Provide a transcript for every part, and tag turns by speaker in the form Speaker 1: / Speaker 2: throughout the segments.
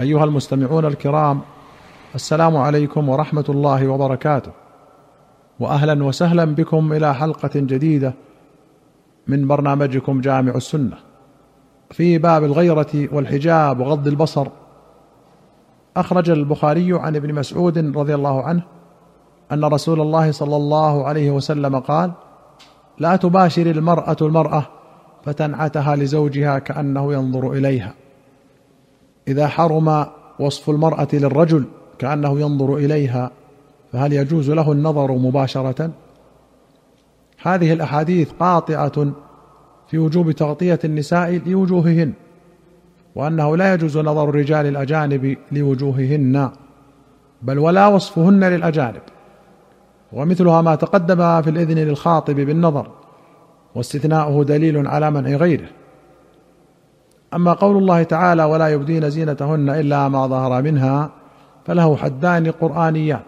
Speaker 1: أيها المستمعون الكرام السلام عليكم ورحمة الله وبركاته. واهلا وسهلا بكم إلى حلقة جديدة من برنامجكم جامع السنة. في باب الغيرة والحجاب وغض البصر أخرج البخاري عن ابن مسعود رضي الله عنه أن رسول الله صلى الله عليه وسلم قال لا تباشر المرأة المرأة فتنعتها لزوجها كأنه ينظر إليها. إذا حرم وصف المرأة للرجل كأنه ينظر إليها فهل يجوز له النظر مباشرة؟ هذه الأحاديث قاطعة في وجوب تغطية النساء لوجوههن وأنه لا يجوز نظر الرجال الأجانب لوجوههن بل ولا وصفهن للأجانب. ومثلها ما تقدم في الإذن للخاطب بالنظر واستثناؤه دليل على منع غيره. أما قول الله تعالى ولا يبدين زينتهن إلا ما ظهر منها فله حدان قرآنيان.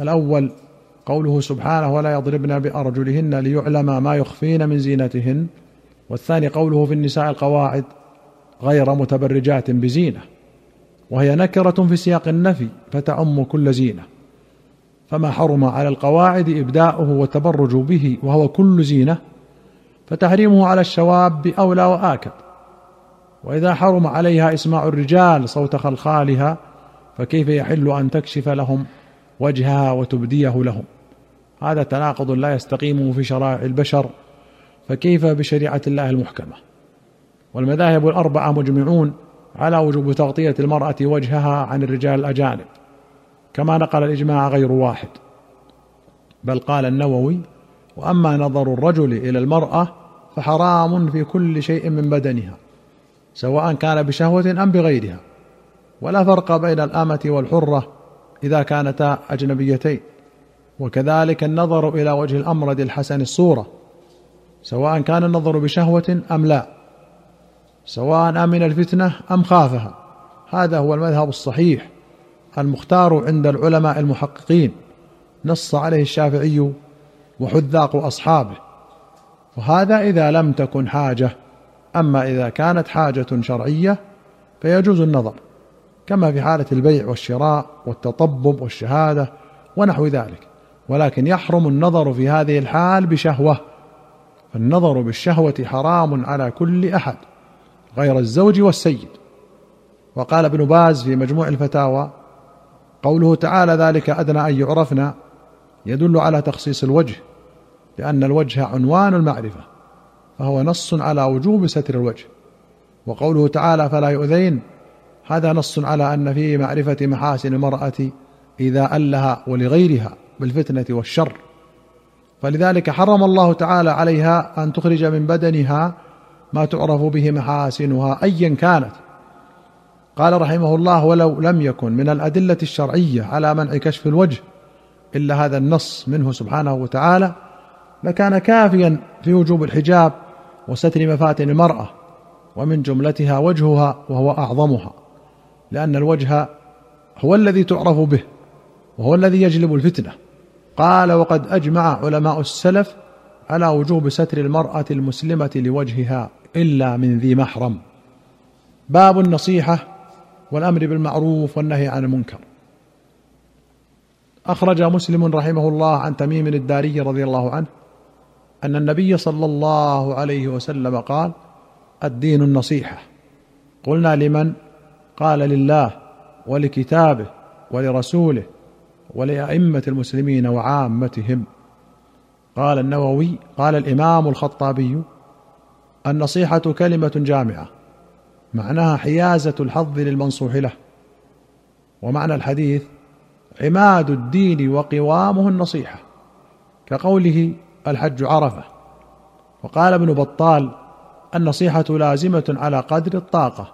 Speaker 1: الأول قوله سبحانه ولا يضربن بأرجلهن ليعلم ما يخفين من زينتهن. والثاني قوله في النساء القواعد غير متبرجات بزينة. وهي نكرة في سياق النفي فتعم كل زينة. فما حرم على القواعد إبداؤه والتبرج به وهو كل زينة فتحريمه على الشواب اولى وآكد. وإذا حرم عليها اسماع الرجال صوت خلخالها فكيف يحل أن تكشف لهم وجهها وتبديه لهم؟ هذا تناقض لا يستقيم في شرائع البشر فكيف بشريعة الله المحكمة؟ والمذاهب الأربعة مجمعون على وجوب تغطية المرأة وجهها عن الرجال الأجانب كما نقل الإجماع غير واحد. بل قال النووي وأما نظر الرجل إلى المرأة فحرام في كل شيء من بدنها. سواء كان بشهوة أم بغيرها. ولا فرق بين الآمة والحرة إذا كانتا أجنبيتين. وكذلك النظر إلى وجه الامرد الحسن الصورة. سواء كان النظر بشهوة أم لا. سواء آمن الفتنة أم خافها. هذا هو المذهب الصحيح المختار عند العلماء المحققين. نص عليه الشافعي وحذاق أصحابه. وهذا إذا لم تكن حاجة أما إذا كانت حاجة شرعية فيجوز النظر كما في حالة البيع والشراء والتطبب والشهادة ونحو ذلك. ولكن يحرم النظر في هذه الحال بشهوة فالنظر بالشهوة حرام على كل أحد غير الزوج والسيد. وقال ابن باز في مجموع الفتاوى قوله تعالى ذلك أدنى أن يعرفنا يدل على تخصيص الوجه لأن الوجه عنوان المعرفة. فهو نص على وجوب ستر الوجه. وقوله تعالى فلا يؤذين هذا نص على أن فيه معرفة محاسن المرأة إذا ألها ولغيرها بالفتنة والشر. فلذلك حرم الله تعالى عليها أن تخرج من بدنها ما تعرف به محاسنها ايا كانت. قال رحمه الله ولو لم يكن من الأدلة الشرعية على منع كشف الوجه إلا هذا النص منه سبحانه وتعالى لكان كافيا في وجوب الحجاب وستر مفاتن المرأة ومن جملتها وجهها وهو أعظمها لأن الوجه هو الذي تعرف به وهو الذي يجلب الفتنة. قال وقد أجمع علماء السلف على وجوب ستر المرأة المسلمة لوجهها إلا من ذي محرم. باب النصيحة والأمر بالمعروف والنهي عن المنكر. أخرج مسلم رحمه الله عن تميم الداري رضي الله عنه أن النبي صلى الله عليه وسلم قال الدين النصيحة. قلنا لمن؟ قال لله ولكتابه ولرسوله ولأئمة المسلمين وعامتهم. قال النووي قال الإمام الخطابي النصيحة كلمة جامعة معناها حيازة الحظ للمنصوح له. ومعنى الحديث عماد الدين وقوامه النصيحة كقوله الحج عرفة. وقال ابن بطال النصيحة لازمة على قدر الطاقة.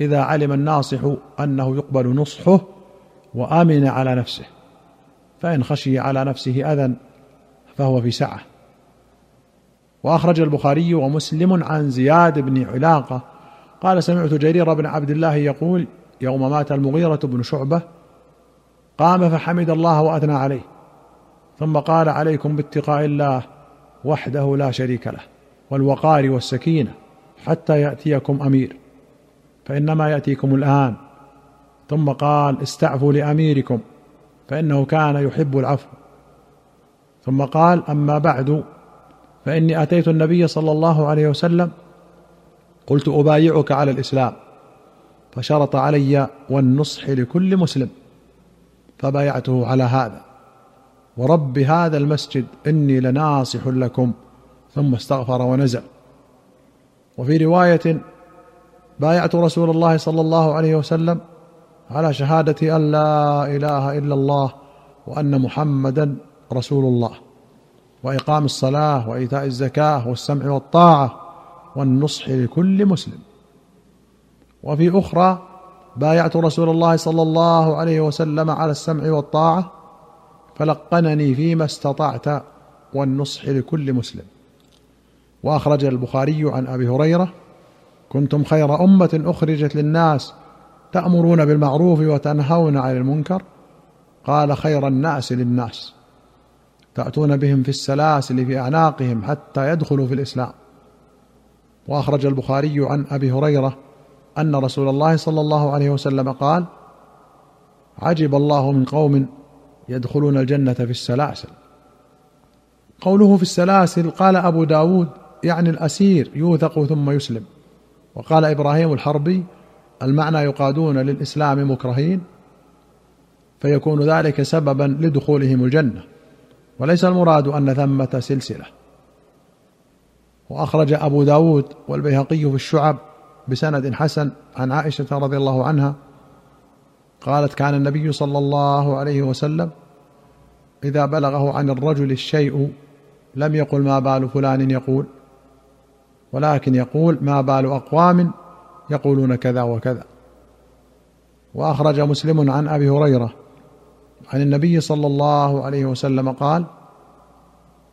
Speaker 1: إذا علم الناصح أنه يقبل نصحه وآمن على نفسه. فإن خشي على نفسه أذى فهو في سعة. وأخرج البخاري ومسلم عن زياد بن علاقة. قال سمعت جرير بن عبد الله يقول يوم مات المغيرة بن شعبة قام فحمد الله وأثنى عليه. ثم قال عليكم باتقاء الله وحده لا شريك له والوقار والسكينة حتى يأتيكم أمير. فإنما يأتيكم الآن. ثم قال استعفوا لأميركم فإنه كان يحب العفو. ثم قال أما بعد فإني أتيت النبي صلى الله عليه وسلم قلت أبايعك على الإسلام فشرط علي والنصح لكل مسلم فبايعته على هذا. ورب هذا المسجد إني لناصح لكم. ثم استغفر ونزل. وفي رواية بايعت رسول الله صلى الله عليه وسلم على شهادة أن لا إله إلا الله وأن محمدا رسول الله وإقام الصلاة وإيتاء الزكاة والسمع والطاعة والنصح لكل مسلم. وفي أخرى بايعت رسول الله صلى الله عليه وسلم على السمع والطاعة فلقنني فيما استطعت والنصح لكل مسلم. وأخرج البخاري عن أبي هريرة كنتم خير أمة أخرجت للناس تأمرون بالمعروف وتنهون عن المنكر. قال خير الناس للناس تأتون بهم في السلاسل في أعناقهم حتى يدخلوا في الإسلام. وأخرج البخاري عن أبي هريرة أن رسول الله صلى الله عليه وسلم قال عجب الله من قوم يدخلون الجنة في السلاسل. قوله في السلاسل قال أبو داود يعني الأسير يوثق ثم يسلم. وقال إبراهيم الحربي المعنى يقادون للإسلام مكرهين فيكون ذلك سببا لدخولهم الجنة. وليس المراد أن ثمة سلسلة. وأخرج أبو داود والبيهقي في الشعب بسند حسن عن عائشة رضي الله عنها قالت كان النبي صلى الله عليه وسلم إذا بلغه عن الرجل الشيء لم يقل ما بال فلان يقول ولكن يقول ما بال أقوام يقولون كذا وكذا. وأخرج مسلم عن أبي هريرة عن النبي صلى الله عليه وسلم قال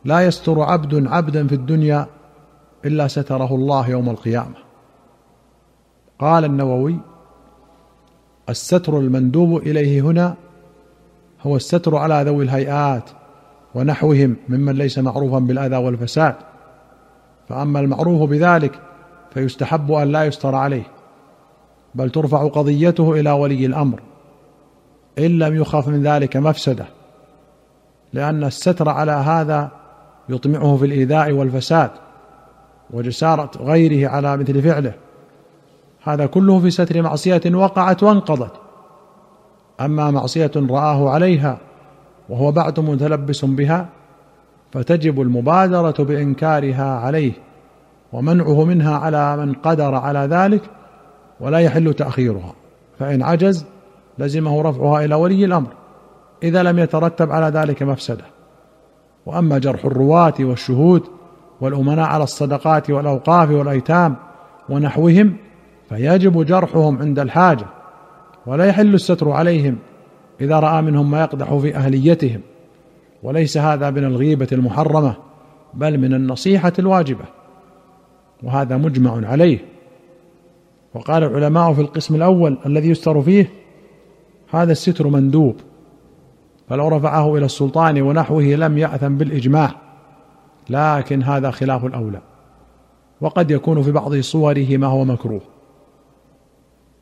Speaker 1: لا يستر عبد عبدا في الدنيا إلا ستره الله يوم القيامة. قال النووي الستر المندوب إليه هنا هو الستر على ذوي الهيئات ونحوهم ممن ليس معروفا بالأذى والفساد. فأما المعروف بذلك فيستحب أن لا يستر عليه بل ترفع قضيته إلى ولي الأمر إن لم يخف من ذلك مفسدة لأن الستر على هذا يطمعه في الإيذاء والفساد وجسارة غيره على مثل فعله. هذا كله في ستر معصية وقعت وانقضت. أما معصية رآه عليها وهو بعد متلبس بها فتجب المبادرة بإنكارها عليه ومنعه منها على من قدر على ذلك ولا يحل تأخيرها. فإن عجز لزمه رفعها إلى ولي الأمر إذا لم يترتب على ذلك مفسدة. وأما جرح الرواة والشهود والأمناء على الصدقات والأوقاف والأيتام ونحوهم فيجب جرحهم عند الحاجة ولا يحل الستر عليهم إذا رأى منهم ما يقدح في أهليتهم. وليس هذا من الغيبة المحرمة بل من النصيحة الواجبة وهذا مجمع عليه. وقال العلماء في القسم الأول الذي يستر فيه هذا الستر مندوب فلو رفعه إلى السلطان ونحوه لم يأثم بالإجماع لكن هذا خلاف الأولى. وقد يكون في بعض صوره ما هو مكروه.